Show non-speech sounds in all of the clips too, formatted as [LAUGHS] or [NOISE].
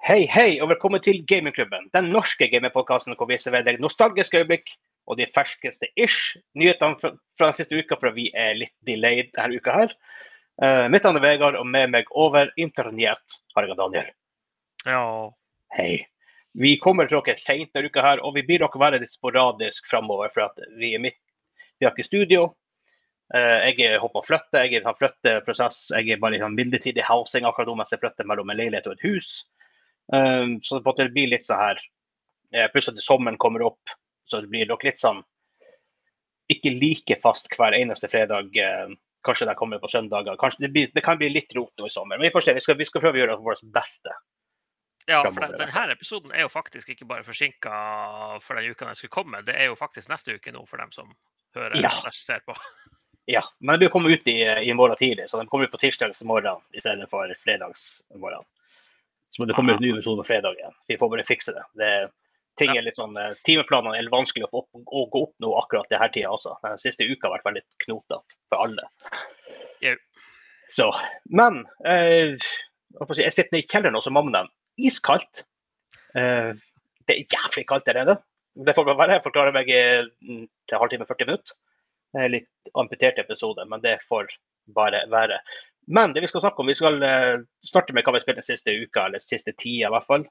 Hei, hei, og velkommen til Gamingklubben. Den norske gamingpodkasten hvor vi serverer deg nostalgiske øyeblikk og de ferskeste ish nyhetene fra, fra den siste uka, for vi er litt delayed denne uka her. Uh, mitt navn er Vegard, og med meg over internett har jeg Daniel. Ja. Hei. Vi kommer til dere seint denne uka her, og vi blir dere være litt sporadisk framover, for vi er midt Vi har ikke studio. Uh, jeg er håper å flytte, jeg har flytteprosess. Jeg er bare i en midlertidig housing akkurat nå mens jeg flytter mellom en leilighet og et hus. Um, så det blir litt sånn her Pluss Plutselig at sommeren kommer opp, så det blir nok litt sånn Ikke like fast hver eneste fredag. Uh, kanskje det kommer på søndager. Kanskje det, blir, det, kan bli litt rot nå i sommer. Men vi får se. Vi skal, vi skal prøve å gjøre vårt beste. Ja, for den, denne episoden er jo faktisk ikke bare forsinka for den uka den skulle komme. Det er jo faktisk neste uke nå for dem som hører Ja. eller ser på. [LAUGHS] Ja, men den blir kommet komme ut i, i morgen tidlig, så den kommer ut på tirsdags morgen i stedet for fredags morgen. Så må det komme ut ny episode på fredag igjen. Vi får bare fikse det. det ting er litt sånn, eh, Timeplanene er vanskelig å, få opp, å gå opp nå akkurat denne tida også. Den siste uka har vært veldig knotete for alle. Så, men eh, jeg sitter nede i kjelleren hos mamma. Iskaldt. Eh, det er jævlig kaldt der nede. Det får bare være. Jeg forklarer meg eh, til halvtime 40 minutter. Det er litt amputert episode, men det får bare være. Men det vi skal snakke om, vi skal eh, starte med hva vi har spilt den siste uka, eller siste tida i hvert fall.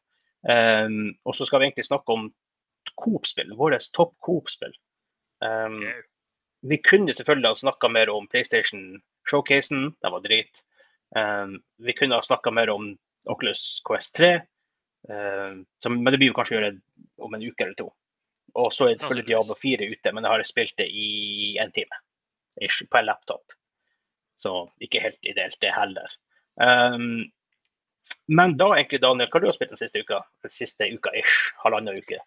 Um, og så skal vi egentlig snakke om Coop-spill, vårt topp Coop-spill. Um, vi kunne selvfølgelig ha snakka mer om PlayStation-showcasen, det var drit. Um, vi kunne ha snakka mer om Oculus Quest 3, um, som, men det blir jo kanskje å gjøre om en uke eller to. Og så er det selvfølgelig Diablo 4 ute, men jeg har spilt det i en time ish, på en laptop. Så ikke helt ideelt, det heller. Um, men da egentlig, Daniel, hva har du spilt den siste uka? Siste uka ish, halvannen uke.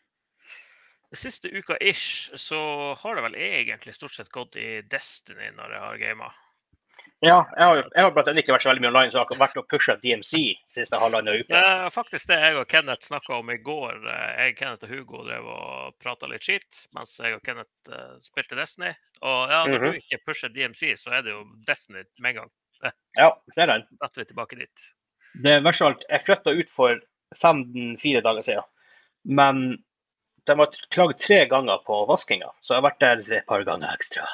Siste uka ish så har det vel egentlig stort sett gått i Destiny når jeg har gama. Ja, jeg har, jeg har blant annet ikke vært så veldig mye online, så jeg har vært og pusha DMC siste halvannen uke. Er faktisk det jeg og Kenneth snakka om i går. Eh, Jeg, Kenneth og Hugo drev og prata litt skitt mens jeg og Kenneth eh, spilte Destiny. Og ja, når Mhm. du ikke pusher DMC, så er det jo Destiny med en gang. [LAUGHS] Ja, ser den. Da er vi tilbake dit. Det er verst av alt, jeg flytta ut for fem-fire dager siden. Men de har klagd tre ganger på vaskinga, så jeg har vært der et par ganger ekstra.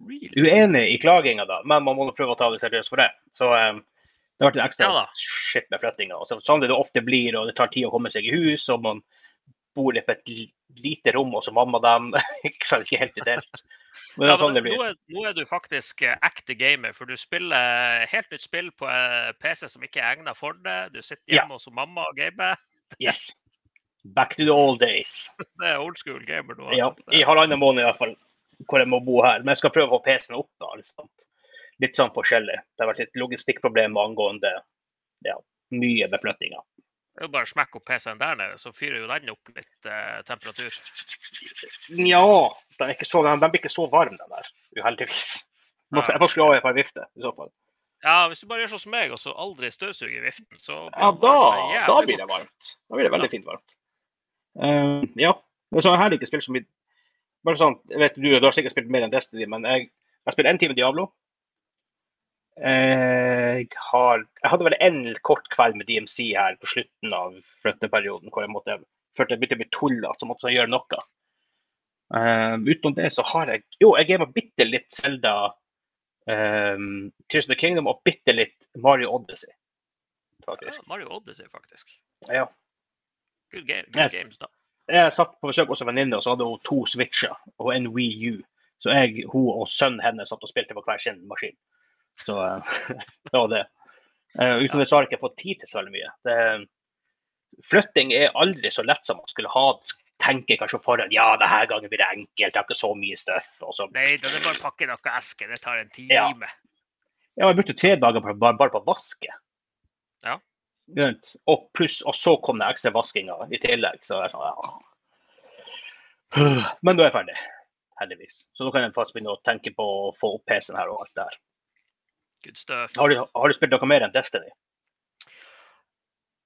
Uenig i klaginga, da, men man må prøve å ta det seriøst for det. Så um, det har vært en ekstra Ja shit med flyttinga. Sånn det det ofte blir, og det tar tid å komme seg i hus, og man bor i et lite rom hos mamma dem. [LAUGHS] ikke ikke helt ideelt. Men det er sånn det det nå, blir. er, nå er du faktisk eh, ekte gamer, for du spiller helt nytt spill på eh, PC som ikke er egnet for det. Du sitter Ja. hjemme hos mamma og gamer. [LAUGHS] Yes. Back to the old days. Det er old school gamer nå. Ja, altså. I halvannen måned i hvert fall, hvor jeg må bo her. Men jeg skal prøve å få PC-en opp. da, liksom. Litt sånn forskjellig. Det har vært et logistikkproblem angående ja, mye med flyttinga. Det er jo bare å smekke opp PC-en der nede, så fyrer jo den opp litt eh, temperatur. Nja, den, blir ikke så varm, den der. Uheldigvis. Må- Jeg må skru av på en vifte, i så fall. Ja, hvis du bare gjør sånn som meg, og så aldri støvsuger viften, så Ja, da, da blir det varmt. Da blir det veldig fint varmt. Uh, ja. Så jeg har ikke spilt så mye Bare sånn, jeg vet du, du har sikkert spilt mer enn Destiny, men jeg jeg spiller én time Diablo. Jeg, har, jeg hadde vel en kort kveld med DMC her på slutten av flytteperioden, hvor jeg måtte følte jeg begynte å bli tullete, så måtte jeg gjøre noe. Eh, utenom det så har jeg Jo, jeg gamet bitte litt Zelda, um, Tears of the Kingdom og bitte litt Mario Odyssey. Faktisk. Ja, Mario Odyssey, faktisk. Ja. Good, game, good Yes. games, da. Jeg satt på besøk hos en venninne, og så hadde hun to Switcher og en Wii U. Så jeg, hun og sønnen hennes satt og spilte på hver sin maskin. Så eh, [LAUGHS] det var det. Uh, Utover det så har jeg ikke fått tid til så veldig mye. Det, flytting er aldri så lett som man skulle ha tenker kanskje forhånd. Ja, denne gangen blir det enkelt, jeg har ikke så mye støff. Nei, så, Nei, det er bare å pakke noe eske. Det tar en time. Ja. ja, jeg brukte tre dager på, bare, bare på å vaske. Ja. Og, pluss, og så kom det ekstra vaskinga i tillegg. Så jeg er sånn, ja. Men nå er jeg ferdig, heldigvis. Så nå kan jeg faktisk begynne å tenke på å få opp PC-en her og alt der. Good stuff. Har du, har du spilt noe mer enn Destiny?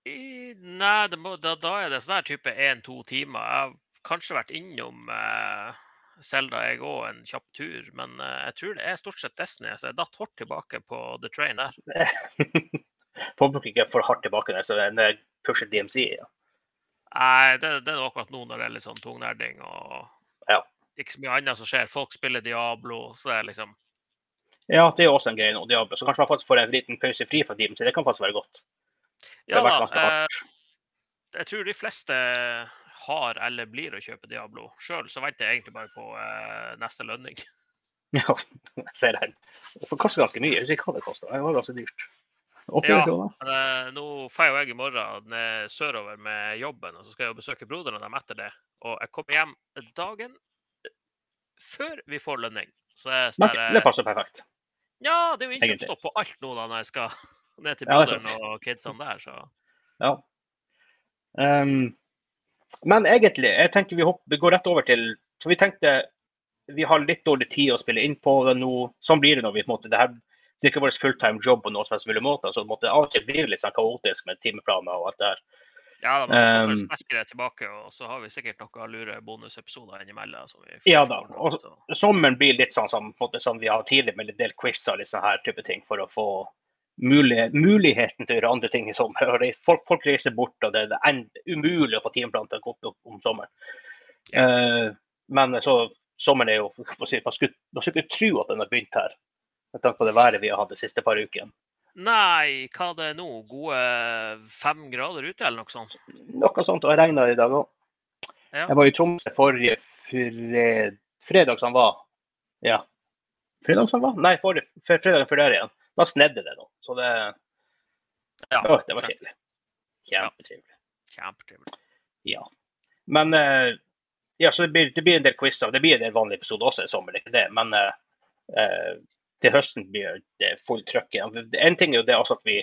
I, nei, det må, da, da er det sånn her type én-to timer. Jeg har kanskje vært innom eh, Zelda jeg òg en kjapp tur, men eh, jeg tror det er stort sett Destiny. Så jeg datt hardt tilbake på The Train der. [LAUGHS] får nok ikke for hardt tilbake når så når jeg pusher DMC. Ja. Nei, det, det er akkurat nå når det er litt sånn tungnerding og Ja. ikke så mye annet som skjer. Folk spiller Diablo, så det er liksom ja, det er også en greie nå. Diablo. Så kanskje man faktisk får en liten pause fri fra DMC. Det kan faktisk være godt. Ja da. Eh, jeg tror de fleste har eller blir å kjøpe Diablo. Sjøl så venter jeg egentlig bare på eh, neste lønning. [LAUGHS] Ja, jeg ser den. Det koster ganske mye. Jeg vet ikke hva det koster. Det var ganske dyrt. 800 Ja. eh, nå får jo jeg i morgen ned sørover med jobben, og så skal jeg jo besøke broderen dem etter det. Og jeg kommer hjem dagen før vi får lønning. Så det er sånn der, det eh, passer perfekt. Ja, det er jo innkjøpsstopp på alt nå da når jeg skal [LAUGHS] ned til Ja, er broderen og kidsene der, så Ja. Um, men egentlig, jeg tenker vi, hopper, vi går rett over til Så vi tenkte vi har litt dårlig tid å spille inn på det nå. Sånn blir det når vi på en måte, det her det er ikke vår fulltime jobb på noen som helst mulig måte. så det en måte, Av og til blir litt sånn kaotisk med timeplaner og alt det her. ja da, må vi Um, sterkere tilbake. Og så har vi sikkert noen lure bonusepisoder innimellom. Som vi Ja da, og- Sommeren blir litt sånn som, måte, som vi har tidligere med en del quiz og litt sånn her type ting for å få mulig, muligheten til å gjøre andre ting i sommer. [LAUGHS] Folk, folk reiser bort, og det er en- umulig å få timeplan til å gå opp om sommeren. Eh, men så sommeren er jo man skulle ikke tro at den har begynt her, med tanke på det været vi har hatt de siste par ukene. Nei, hva det er nå? Gode fem grader ute, eller noe sånt? Noe sånt, og det regna i dag òg. Ja. Jeg var i Tromsø forrige fred, fredag som var. Ja. Fredag som var? Nei, forrige, fre- fredagen før der igjen. Da snedde det nå. Så det, Ja, det var sant. kjedelig. Kjempetrivelig. Kjempetrivelig. Ja. Men eh, ja, så det blir, det blir en del quizer. Det blir en del vanlige episoder også i sommer, det er ikke det. Men eh, eh, til høsten blir det fullt trøkk igjen. En ting er jo det altså at vi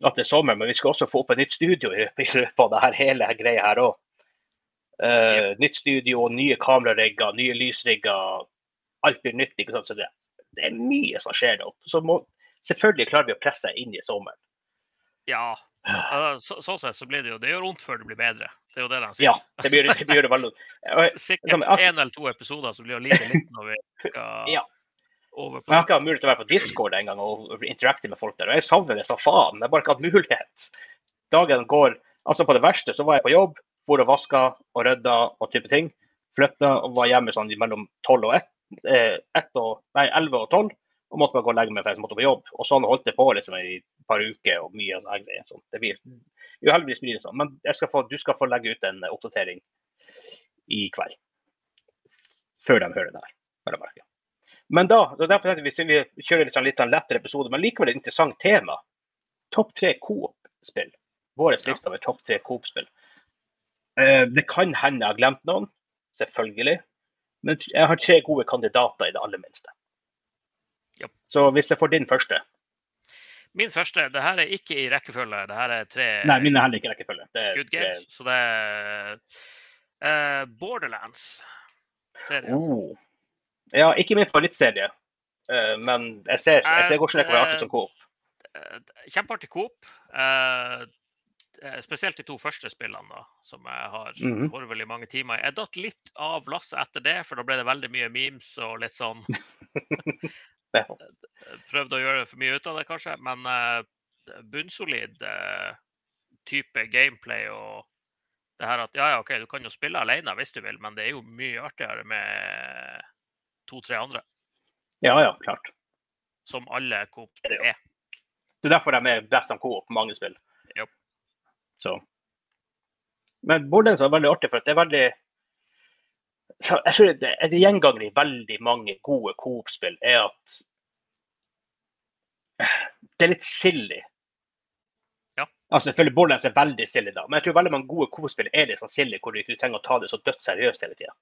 at det er sommer, men vi skal også få opp et nytt studio i løpet av det her, hele greia her òg. Nytt studio, nye kamerarigger, nye lysrigger. Alt blir nytt. ikke sant? Så det, det er mye som skjer nå. Så må, selvfølgelig klarer vi å presse inn i sommeren. Ja. altså, Så, sånn sett så blir det jo Det gjør vondt før det blir bedre. Det er jo det de sier. Ja, det blir det, blir det veldig [LAUGHS] Sikkert én eller to episoder som blir å lide litt når vi [LAUGHS] skal Ja. Over på jeg har ikke hatt mulighet til å være på Discord engang og interacte med folk der. Og jeg savner det som faen. Jeg har bare ikke hatt mulighet. Dagen går Altså, på det verste så var jeg på jobb, for og vaska og rydda og type ting. Flytta og var hjemme sånn mellom 12 og 1. Eh, og, nei, 11 og 12. Og måtte bare gå og legge meg for jeg måtte på jobb. Og sånn holdt det på liksom i et par uker og mye sånne greier. Sånn. Det blir uheldigvis heldigvis mye sånn. Men skal få, du skal få legge ut en oppdatering i kveld. Før de hører det her. Men da, er derfor tenkte vi, vi kjører litt sånn litt en lettere episode, men likevel et interessant tema. Topp tre Coop-spill. Vår liste over topp tre Coop-spill. Eh, det kan hende jeg har glemt noen, selvfølgelig. Men jeg har tre gode kandidater i det aller minste. Ja. Så hvis jeg får din første Min første Det her er ikke i rekkefølge. Det her er tre Nei, min er heller ikke i rekkefølge. Det good tre- games. Så det er uh, Borderlands. Serien. Oh. Ja, ikke min favorittserie. uh, men jeg ser, jeg ser hvordan det kan være artig som Coop. Eh, Kjempeartig Coop. Eh, eh, spesielt de to første spillene, da, som jeg har Mhm. horvet i mange timer i. Jeg datt litt av lasset etter det, for da ble det veldig mye memes og litt sånn [LAUGHS] [LAUGHS] Prøvde å gjøre for mye ut av det, kanskje. Men uh, bunnsolid uh, type gameplay og det her at ja, ja, OK, du kan jo spille alene hvis du vil, men det er jo mye artigere med to-tre andre, ja, ja, klart. som alle Coop er. Det er derfor de er best om Coop på mange spill. Ja. Så. Men Borderlands er veldig artig, for det er veldig jeg tror det, er gjenganger i veldig mange gode Coop-spill, er at det er litt silly. Ja. Altså selvfølgelig Borderlands er veldig silly, da, men jeg tror veldig mange gode Coop-spill er litt sånn silly, hvor du ikke trenger å ta det så dødsseriøst hele tida.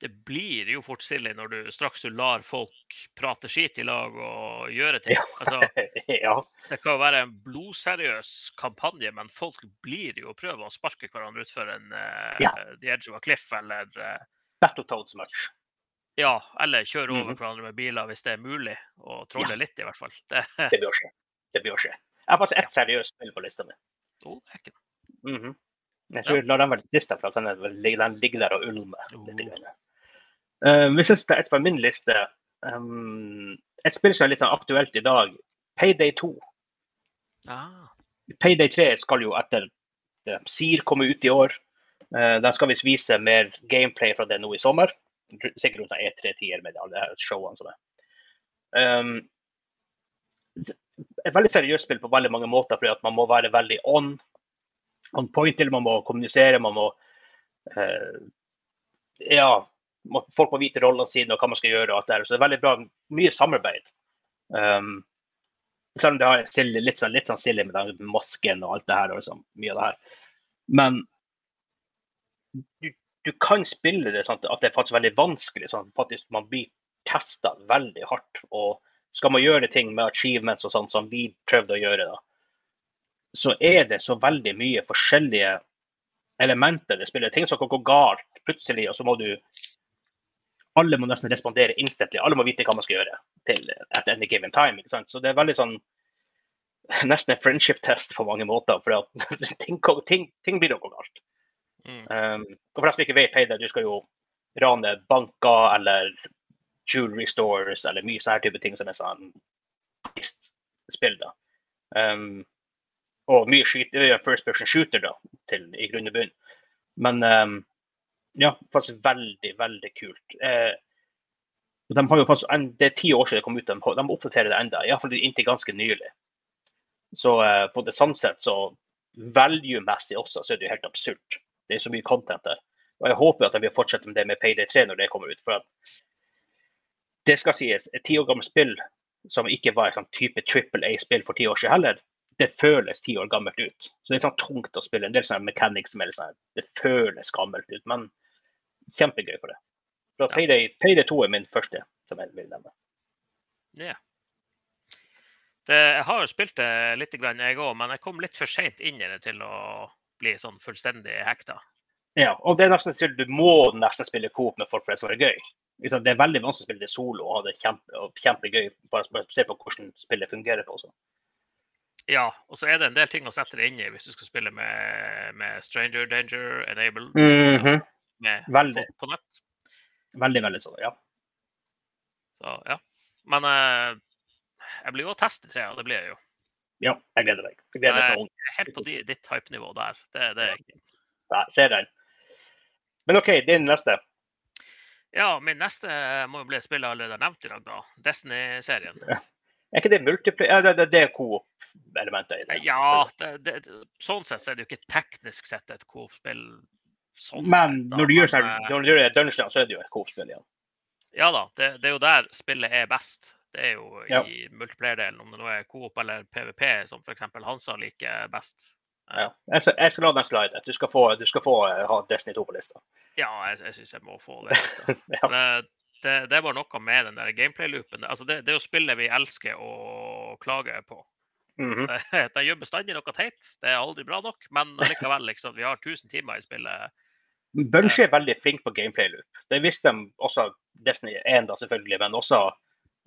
Det blir jo fort stille når du straks du lar folk prate skit i lag og gjøre ting. Altså, [LAUGHS] ja. det kan jo være en blodseriøs kampanje, men folk blir jo å prøve å sparke hverandre utfor en uh, Ja. The Edge of a Cliff, eller Battle Battletoads match. ja, eller kjøre over Mhm. hverandre med biler hvis det er mulig. Og trolle Ja. litt, i hvert fall. [LAUGHS] Det, Det bør skje. Det bør skje. Jeg har faktisk ett seriøst spill på lista mi. oh, det er ikke Mhm. Jeg tror La den være litt siste, for at den, er, den ligger der og ulmer. litt. Oh. Grann. Eh, hvis jeg skal ta et på min liste um, Et spill som er litt sånn aktuelt i dag, Payday 2. Ah. Payday 3 skal jo etter det sier komme ut i år. Uh, de skal visst vise mer gameplay fra det nå i sommer. Sikkert rundt E3-tier med alle showene som er. Um, et veldig seriøst spill på veldig mange måter, fordi at man må være veldig on, on point til. Man må kommunisere, man må uh, Ja, folk må vite rollene sine og hva man skal gjøre. og alt det her. Så det er veldig bra. Mye samarbeid. Um, selv om det silly, litt, sånn, sånn silly med den masken og alt det her. og liksom, mye av det her. Men du, du kan spille det sånn at det er faktisk veldig vanskelig. sånn faktisk Man blir testa veldig hardt. og skal man gjøre ting med achievements og sånn som vi prøvde å gjøre, da, så er det så veldig mye forskjellige elementer det spiller. Ting som kan gå galt plutselig, og så må du Alle må nesten respondere instantly. Alle må vite hva man skal gjøre til at any given time. ikke sant? Så det er veldig sånn [LAUGHS] Nesten en friendship-test på mange måter. For [LAUGHS] ting, ting, ting blir noe galt. Mm. Um, og for deg som ikke vet, Heide, du skal jo rane banker eller jewelry stores eller mye sånne type ting som er sånn spill. da. Um, og mye skyter, first person shooter da, til, i grunn og bunn. Men um, ja, faktisk veldig, veldig kult. Eh, de har jo faktisk, det er ti år siden det kom ut, de, de oppdaterer det enda, iallfall inntil ganske nylig. Så eh, på det sånn sett, så value-messig også, så er det jo helt absurd. Det er så mye content der. Og jeg håper at de vil fortsette med det med Payday 3 når det kommer ut. for at det skal sies, et ti år gammelt spill som ikke var et sånn type trippel A-spill for ti år siden heller, det føles ti år gammelt ut. Så det er sånn tungt å spille. En del sånne mechanics som er litt sånn, det føles gammelt ut, men kjempegøy for det. Så Payday, Payday 2 er min første som jeg vil nevne. Yeah. Det, jeg har jo spilt det litt, jeg òg, men jeg kom litt for seint inn i det til å bli sånn fullstendig hekta. Ja, og det er nesten du må nesten spille coop med folk for det skal være gøy. Det er veldig vanskelig å spille det solo og ha det kjempe, kjempegøy. Bare, bare se på hvordan spillet fungerer på. Også. Ja, og så er det en del ting å sette det inn i hvis du skal spille med, med Stranger Danger Enable mm -hmm. Med, veldig. På, nett. Veldig, veldig sånn, ja. Så, ja. Men eh, jeg blir jo å teste tre, og det blir jeg jo. Ja, jeg gleder meg. Jeg gleder meg sånn. Helt på ditt hype-nivå der. Det, det er ikke Nei, ser den. Men OK, din neste. Ja, min neste må jo bli spillet allerede nevnt i dag, da. Destiny-serien. Ja. Er ikke det multiplayer? Ja, det, det er coop-elementet i det? Ja, det, det, sånn sett så er det jo ikke teknisk sett et coop-spill. Sånn men da, når, du gjør, sånn, når du gjør dungeon, så er det jo et coop-spill igjen. Ja da, det, det, er jo der spillet er best. Det er jo i ja. multiplayer-delen, om det nå er coop eller PVP, som f.eks. Hansa liker best. Ja. Jeg, skal, jeg skal la den slide. Du skal få, du skal få uh, ha Destiny 2 på lista. Ja, jeg, jeg syns jeg må få det. [LAUGHS] ja. det, det, det var noe med den der gameplay-loopen. Altså det, det er jo spillet vi elsker å klage på. [LAUGHS] Mm -hmm. De gjør bestandig noe teit. Det er aldri bra nok, men likevel, liksom, vi har 1000 timer i spillet. Bunchie er veldig flink på gameplay-loop. Det visste de også Destiny 1, da, selvfølgelig, men også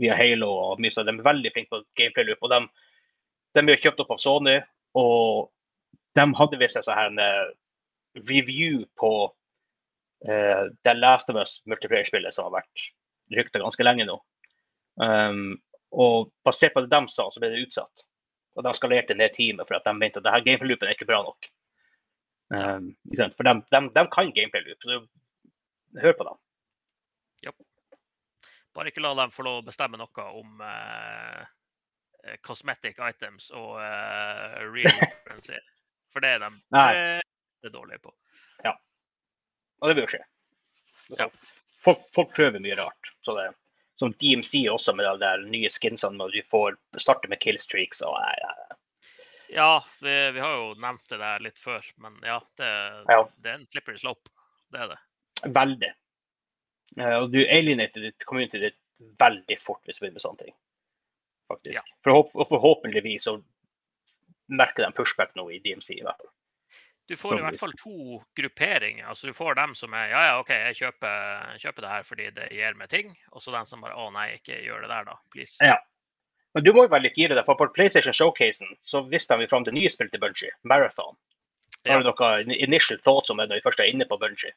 via Halo og mye sånt. De er veldig flinke på gameplay-loop. og de, de er kjøpt opp av Sony. og de hadde visst en sånn review på uh, The Last of Us multiplayer-spillet som har vært rykta ganske lenge nå. Um, og basert på det de sa, så ble det utsatt. Og de skalerte ned teamet for at de mente at det gameplay-loopen er ikke bra nok. Um, for de, de, de kan gameplay-loop, så hør på dem. Ja. Bare ikke la dem få lov å bestemme noe om uh, cosmetic items og uh, real [LAUGHS] currency. For det er de det er dårlige på. Ja. Og det vil jo skje. Ja. Folk, folk, prøver mye rart. Så det, som DMC også, med de der nye skinsene når du får starte med killstreaks og nei, nei. Ja, vi, vi, har jo nevnt det der litt før, men ja, det, ja. det er en slippery slope. Det er det. Veldig. Uh, og du alienater ditt community ditt veldig fort hvis du begynner med sånne ting. Faktisk. Ja. Forhåp forhåpentligvis så merker de pushback nå i DMC. i hvert fall. Du får i hvert fall to grupperinger. altså Du får dem som er ja, ja, OK, jeg kjøper, kjøper det her fordi det gir meg ting. Og så den som bare å nei, ikke gjør det der, da. Please. Ja. Men du må jo være litt gira for på PlayStation Showcasen så viste vi fram det nye spillet til Bungie, Marathon. Har du noen initial thoughts om det når vi først er inne på Bungie?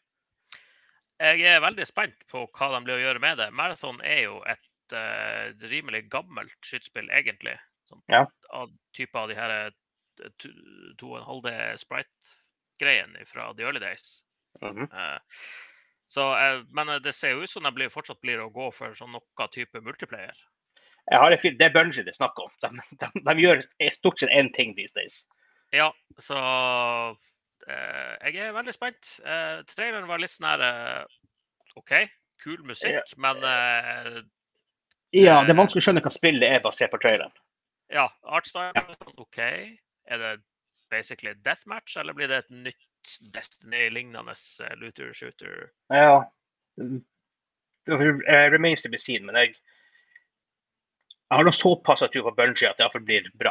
Jeg er veldig spent på hva de blir å gjøre med det. Marathon er jo et uh, rimelig gammelt skytespill, egentlig. Sånn, Ja. Av type av de her eh, to- to og en halv D sprite-greiene fra the early days. Mm -hmm. uh, Så, uh, men eh, det ser jo ut som de blir, fortsatt blir å gå for sånn noe type multiplayer. Jeg har en fil- Det er Bungie det er snakk om. De, de, de gjør stort sett én ting these days. Ja, så eh, jeg er veldig spent. Eh, traileren var litt sånn her eh, OK, kul musikk, men eh, Ja, det er vanskelig å skjønne hva spillet er basert på traileren. ja, artstyle sånn OK. Er det basically deathmatch, eller blir det et nytt Destiny-lignende eh, looter shooter? Ja. Det remains to be seen, men jeg jeg har noe såpass tro på Bungie at det iallfall blir bra.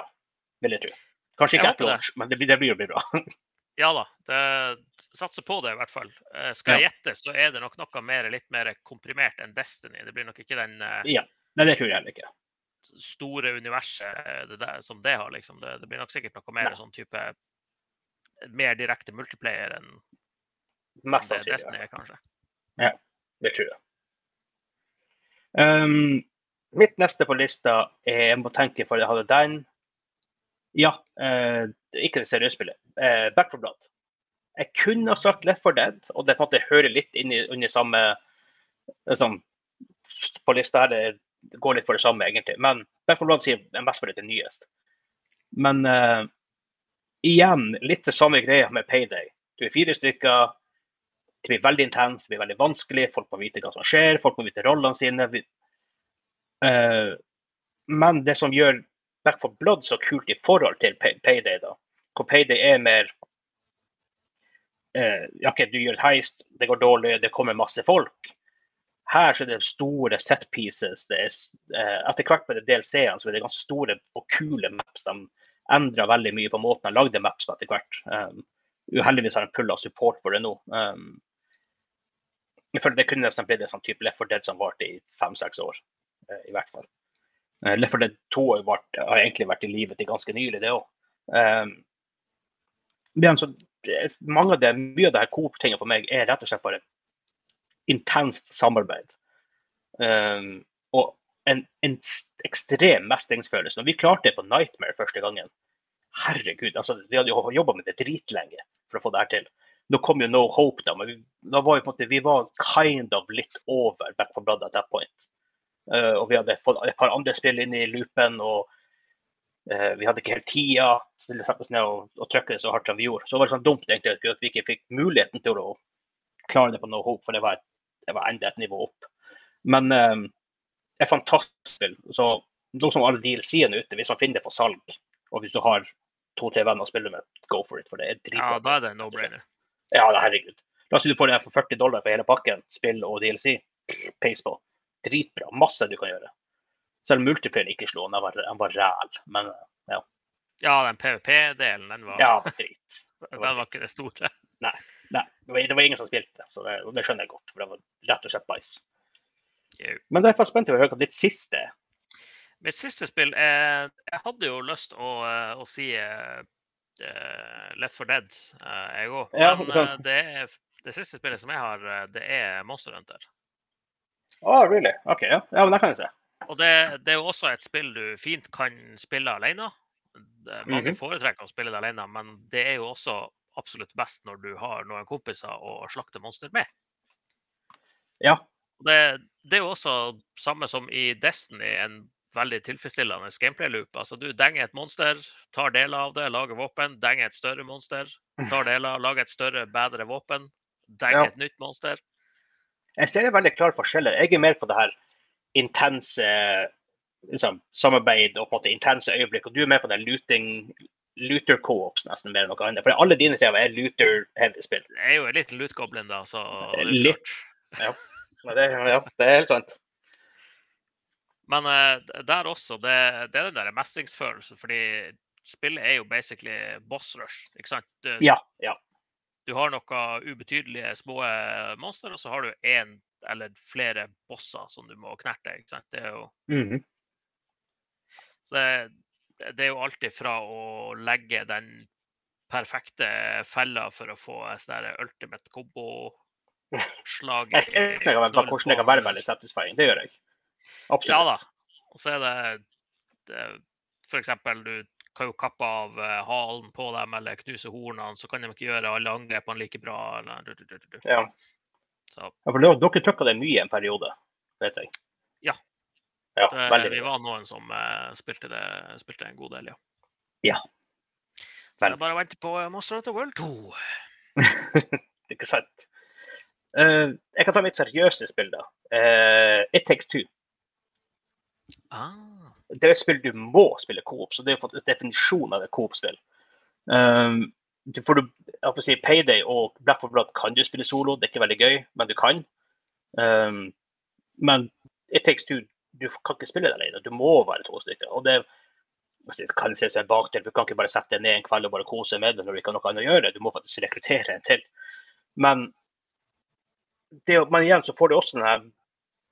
Vil jeg tro. Kanskje ikke Apple Watch, men det blir, det blir jo bli bra. [LAUGHS] Ja da, det satser på det i hvert fall. Eh, skal jeg gjette, så er det nok noe mer, litt mer komprimert enn Destiny. Det blir nok ikke den eh, ja. Nei, det tror jeg heller ikke. store universet eh, det der, som det har, liksom. Det, det blir nok sikkert noe mer Nei. sånn type Mer direkte multiplayer enn Mest sannsynlig. Destiny kanskje. Ja, Det tror jeg. Um, mitt neste på lista er Jeg må tenke for jeg hadde den. Ja, eh, ikke det seriøse spillet. Eh, Back for Blood. Jeg kunne ha sagt Left for Dead, og det på en måte hører litt inn i, under samme liksom, På lista her det går litt for det samme, egentlig. Men Back for Blood sier jeg mest for det nyest. Men eh, igjen litt det samme greia med Payday. Du er fire stykker. Det blir veldig intenst, det blir veldig vanskelig. Folk må vite hva som skjer, folk må vite rollene sine. Eh, men det som gjør Back for Blood så kult i forhold til Pay- Payday, da, hvor Payday er mer eh, ja, ok, Du gjør et heist, det går dårlig, det kommer masse folk. Her så er det store set pieces. Er, eh, etter hvert med en DLC-ene så er det ganske store og kule maps. De endra veldig mye på måten de lagde maps etter hvert. Um, uheldigvis har de pulla support for det nå. Um, jeg føler det kunne nesten blitt en sånn type Left 4 Dead som varte i fem-seks år. Eh, I hvert fall. Left 4 Dead 2 har, vært, har egentlig vært i livet til ganske nylig, det òg. Um, eh, det, mye av det her Coop-tinget for meg er rett og slett bare intenst samarbeid. Um, og en, en ekstrem mestringsfølelse. Når vi klarte det på Nightmare første gangen Herregud, altså, vi hadde jo jobba med det dritlenge for å få det her til. Nå kom jo No Hope, da, men vi, da var vi, på en måte, vi var kind of litt over Back for Blood at that point. Uh, og vi hadde fått et par andre spill inn i loopen, og uh, vi hadde ikke helt tida til å sette oss ned og, og trykke det så hardt som vi gjorde. Så det var sånn dumt egentlig at vi ikke fikk muligheten til å klare det på No Hope, for det var, et, det var enda et nivå opp. Men um, et fantastisk spill. Så nå som alle DLC-ene ute, hvis man finner det på salg, og hvis du har to-tre venner å spille med, go for it, for det er Ja, da er det no-brainer. Ja, herregud. La oss si du får det for 40 dollar for hele pakken, spill og DLC. Pace på. Dritbra. Masse du kan gjøre. Selv om multiplayer ikke slo han, han var, ræl. Men Ja, den PVP-delen, den var, ja, drit. [LAUGHS] den var ikke det store. Nei, det var, det var ingen som spilte, så det, det skjønner jeg godt. For det var rett og slett bæsj. Men derfor er spent på å høre hva ditt siste er. Mitt siste spill er Jeg hadde jo lyst å, eh, å si uh, Left for Dead, uh, jeg òg. Men ja, det, det siste spillet som jeg har, det er Monster Hunter. Å, really? OK, ja. ja. Men det kan jeg se. Og det, det er jo også et spill du fint kan spille alene. Mange mange -hmm. foretrekker å spille det alene, men det er jo også absolutt best når du har noen kompiser å slakte monster med. Ja. Det, det er jo også samme som i Destiny, en veldig tilfredsstillende gameplay-loop. Altså Du denger et monster, tar deler av det, lager våpen. Denger et større monster, tar [LAUGHS] deler, lager et større, bedre våpen. Denger Ja. et nytt monster. Jeg ser en veldig klar forskjell. Jeg er mer på det her intense liksom, samarbeid og på en måte intense øyeblikk, og du er mer på den looting looter co-ops nesten mer enn noe annet. For alle dine strever er looter-heavy spill. Det er jo en liten lootgoblin, da, så Litt. Ja. Det, ja, det er helt sant. Men uh, der også, det, det er den der mestringsfølelsen, fordi spillet er jo basically boss rush. ikke sant? Du, Ja. ja. Du har noen ubetydelige små monstre, monster, og så har du én eller flere bosser som du må knerte. ikke sant? Det er jo, Mhm. så det, det er jo alltid fra å legge den perfekte fella for å få sånn ultimate combo-slag Jeg skjønner hvordan det kan være veldig satisfying. Det gjør jeg. Absolutt. Ja da. Og så er det, det f.eks. du kan jo kappe av eh, halen på dem eller knuse hornene, så kan de ikke gjøre alle angrepene like bra. Eller. Ja. Så ja, for dere dere trykka det mye en periode, vet jeg. Ja. Ja, det, veldig vi var noen som eh, spilte, det, spilte en god del, ja. Ja. Så er bare å vente på eh, Monster Hunter World 2. [LAUGHS] Ikke sant? Uh, jeg kan ta mitt seriøse spill, da. Uh, It Takes Two. Ah, Det er et spill du må spille coop, så det er faktisk definisjonen av et coop-spill. Um, du får du, jeg får si, Payday og Black for Blood kan du spille solo, det er ikke veldig gøy, men du kan. Um, men It Takes Two, du kan ikke spille det alene, du må være to stykker. og det det kan se seg bak til, Du kan ikke bare sette deg ned en kveld og bare kose med det når du ikke har noe annet å gjøre. Du må faktisk rekruttere en til. Men, det, men igjen så får du også den her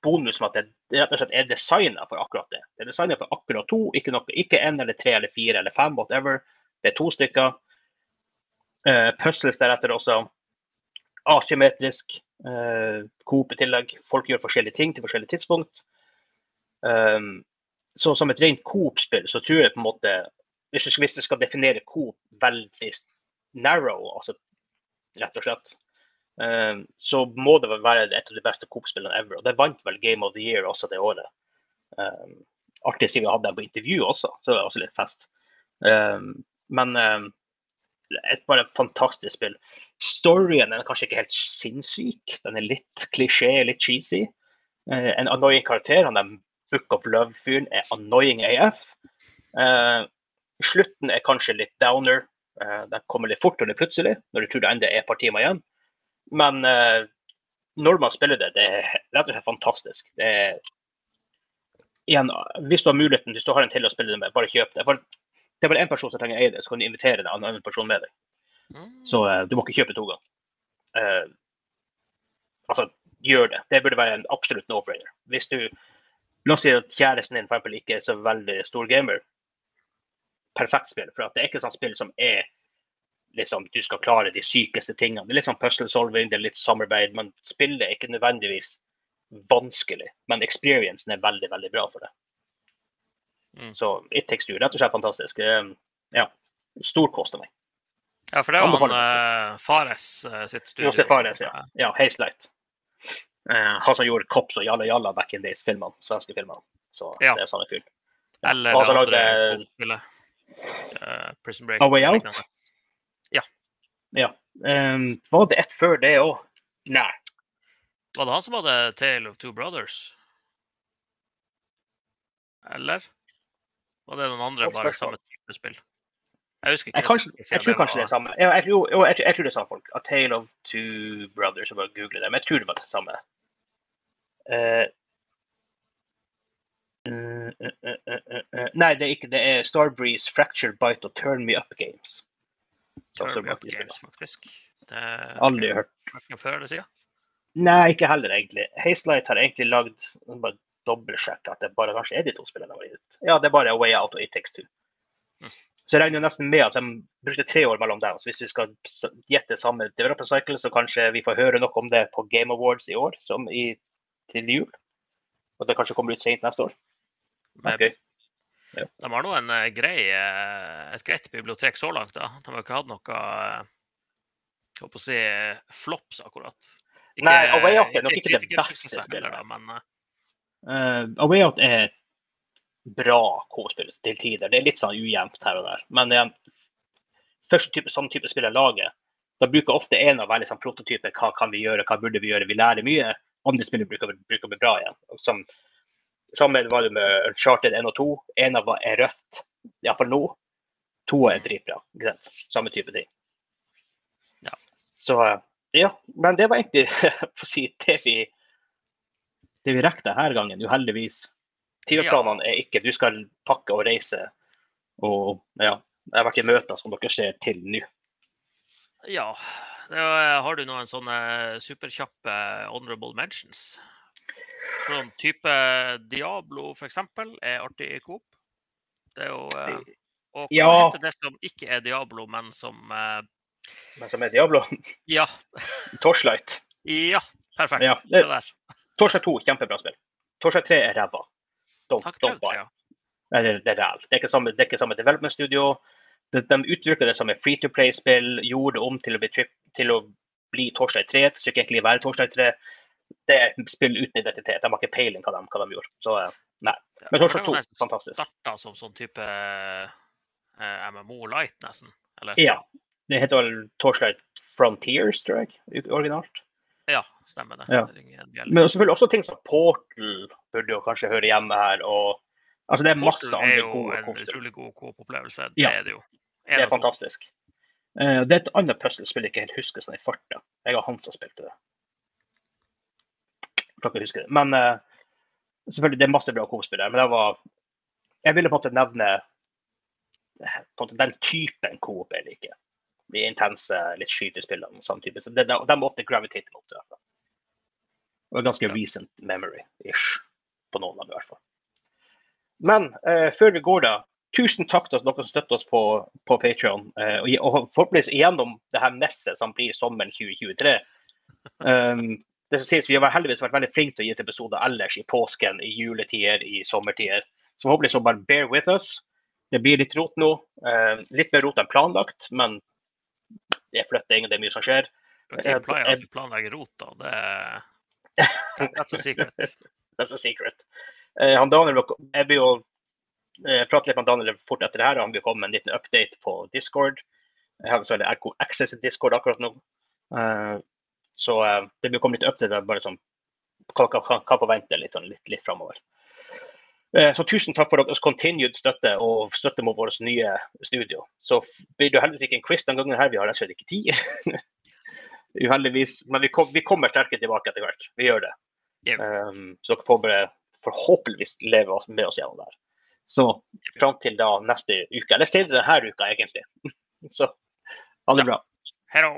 bonus at det, rett og slett er designa for akkurat det. Det er designa for akkurat to, ikke noe, ikke en eller tre eller fire eller fem, whatever. Det er to stykker. Uh, puzzles deretter også. Asymmetrisk. Uh, Coop i tillegg. Folk gjør forskjellige ting til forskjellige tidspunkt. Um, så som et rent Coop-spill, så tror jeg på en måte Hvis du, skal definere Coop veldig narrow, altså rett og slett, så må det vel være et av de beste Coop-spillene ever. Og det vant vel Game of the Year også det året. Um, artig siden vi hadde dem på intervju også, så det var også litt fest. Um, men et bare fantastisk spill. Storyen er kanskje ikke helt sinnssyk. Den er litt klisjé, litt cheesy. Uh, en annoying karakter. Han er Book of Love-fyren er annoying AF. Uh, slutten er kanskje litt downer. Uh, den kommer litt fort og litt plutselig, når du tror det enda er et par timer igjen. Men uh, når man spiller det, det er rett og slett fantastisk. Det er, igjen, hvis du har muligheten, hvis du har en til å spille det med, bare kjøp det. For det er bare én person som trenger å eie det, så kan du invitere en annen person med deg. Så uh, du må ikke kjøpe to ganger. Uh, altså, gjør det. Det burde være en absolutt no-brainer. Hvis du La oss si at kjæresten din for eksempel, ikke er så veldig stor gamer. Perfekt spill. For det er ikke sånn spill som er liksom, du skal klare de sykeste tingene. Det er litt sånn puzzle solving, det er litt samarbeid, men spillet er ikke nødvendigvis vanskelig. Men experiencen er veldig, veldig bra for det. Mm. Så It Takes Two, rett og slett fantastisk. Um, ja, storkost av meg. Ja, for det var han uh, Fares uh, sitt studio. Jose Fares, ja. ja Hazelight. Uh, han som gjorde Kops og Jalla Jalla back in days-filmene. Svenske filmene. Så Ja. det er sånn fyr. Eller det andre lagde... Uh, Prison Break. A Way Out? Ja. Um, var det ett før det òg? Nei. Var det han som hadde Tale of Two Brothers? Eller? Var det noen andre bare samme type spill? Jeg husker ikke. Jeg, kanskje, helt jeg tror kanskje det er samme. Jeg, jeg, jo, jeg, jeg tror det er samme folk. A Tale of Two Brothers. Jeg bare googler det. Men jeg tror det var det samme. Uh, uh, uh, nei, det er ikke det. er Starbreeze, Fracture Bite og Turn Me Up Games. Up. Games, faktisk. Det Aldri hørt. noe før eller siden. Nei, ikke heller egentlig. Hazelight har egentlig lagd bare dobbeltsjekke at det bare kanskje er de to spillene har gitt ut. Ja, det er bare Way Out og It Takes Two. Mm. Så jeg regner jo nesten med at de brukte tre år mellom dem. Så hvis vi skal gjette samme developer cycle, så kanskje vi får høre noe om det på Game Awards i år, som i, til jul. Og det kanskje kommer ut sent neste år. Med- De har nå en eh, grei, eh, et greit bibliotek så langt. da. De har ikke hatt noe eh, jeg håper å si eh, flops, akkurat. Nei, A Way Out er nok ikke det beste spillet. da, Men eh, Uh, A Way Out er et bra K-spill til tider. Det er litt sånn ujevnt her og der. Men igjen, første type, sånn type spill jeg lager, da bruker ofte en av å være sånn prototype. Hva kan vi gjøre, hva burde vi gjøre? Vi lærer mye. Andre spillere bruker, bruker å bli bra igjen. Som, sammen var det med Uncharted 1 og 2. En av er røft, iallfall nå. To er dritbra. Samme type ting. Ja. Så eh, ja. Men det var egentlig [LAUGHS] for å si, det vi det vi rekker denne gangen, uheldigvis. Tidsplanene er ikke Du skal pakke og reise. Og ja, jeg har vært i møter som dere ser til nå. ja. Har du noen sånne superkjappe honorable mentions? Sånn type Diablo, f.eks., er artig i Coop. Det er jo eh, Og hva Ja. heter det som ikke er Diablo, men som eh, Men som er Diablo. [LAUGHS] Ja. Torchlight. Ja, perfekt. Ja, Se der. Torchlight 2, kjempebra spill. Torchlight 3 er ræva. Don't, don't buy. ja. Det er ræl. Det er ikke samme, det er ikke samme development studio. De, de uttrykker det som et free to play-spill, gjorde det om til å bli, trip, til å bli Torchlight 3. Det skulle egentlig være Torchlight 3. Det er et spill uten identitet. De har ikke peiling hva de, hva de gjorde. Så eh, nei. Men Torstein 2, fantastisk. Starta som sånn type eh, MMO Light, nesten? Eller? Ja. Det heter vel Torchlight Frontiers, tror jeg, originalt. Ja, stemmer det. Ja. det Men selvfølgelig også ting som Portal burde jo kanskje høre hjemme her. og altså Det er masse Portal er andre jo gode en coop-spill. utrolig god coop-opplevelse. Det Ja. er det jo. Det er fantastisk. Uh, det er et annet puslespill jeg ikke helt husker sånn i farta. Jeg har Hansa spilte det. Jeg det. Men uh, selvfølgelig, det er masse bra coop-spill der. Men det var Jeg ville på en måte nevne eh, på en den typen coop jeg liker. De intense, litt skytespillene type. Så det, de, de ofte gravitate mot det. var ganske recent memory-ish på noen av dem i hvert fall. Men uh, før vi går da, tusen takk til dere som støtter oss på, på Patreon eh, og, og forhåpentligvis igjennom det her messet som blir sommeren 2023. Um, [LAUGHS] det som sies, Vi har heldigvis vært veldig flinke til å gi ut episoder ellers i påsken, i juletider, i sommertider. Så håper så bare bear with us. Det blir litt rot nå. eh, litt mer rot enn planlagt, men det er flytting og det er mye som skjer. Jeg- pleier ikke å planlegge rot, da. Det er [LAUGHS] That's a secret. That's a secret. Eh, han Daniel, jeg blir jo eh, prate litt med Daniel fort etter det her. Han vil komme med en liten update på Discord. Jeg har så veldig access til Discord akkurat nå. Eh, så eh, det vil komme litt up til det, bare sånn hva kan forvente litt, sånn, litt, litt framover. Eh, Så tusen takk for deres continued støtte og støtte mot vårt nye studio. Så blir det heldigvis ikke en quiz den gangen her, vi har rett og slett ikke tid. [LAUGHS] Uheldigvis. Men vi, kom, vi kommer sterkere tilbake etter hvert. Vi gjør det. Yep. Um, så dere får bare forhåpentligvis leve med oss gjennom det her. Så fram til da neste uke, eller senere denne uka egentlig. [LAUGHS] Så ha det bra. Hello.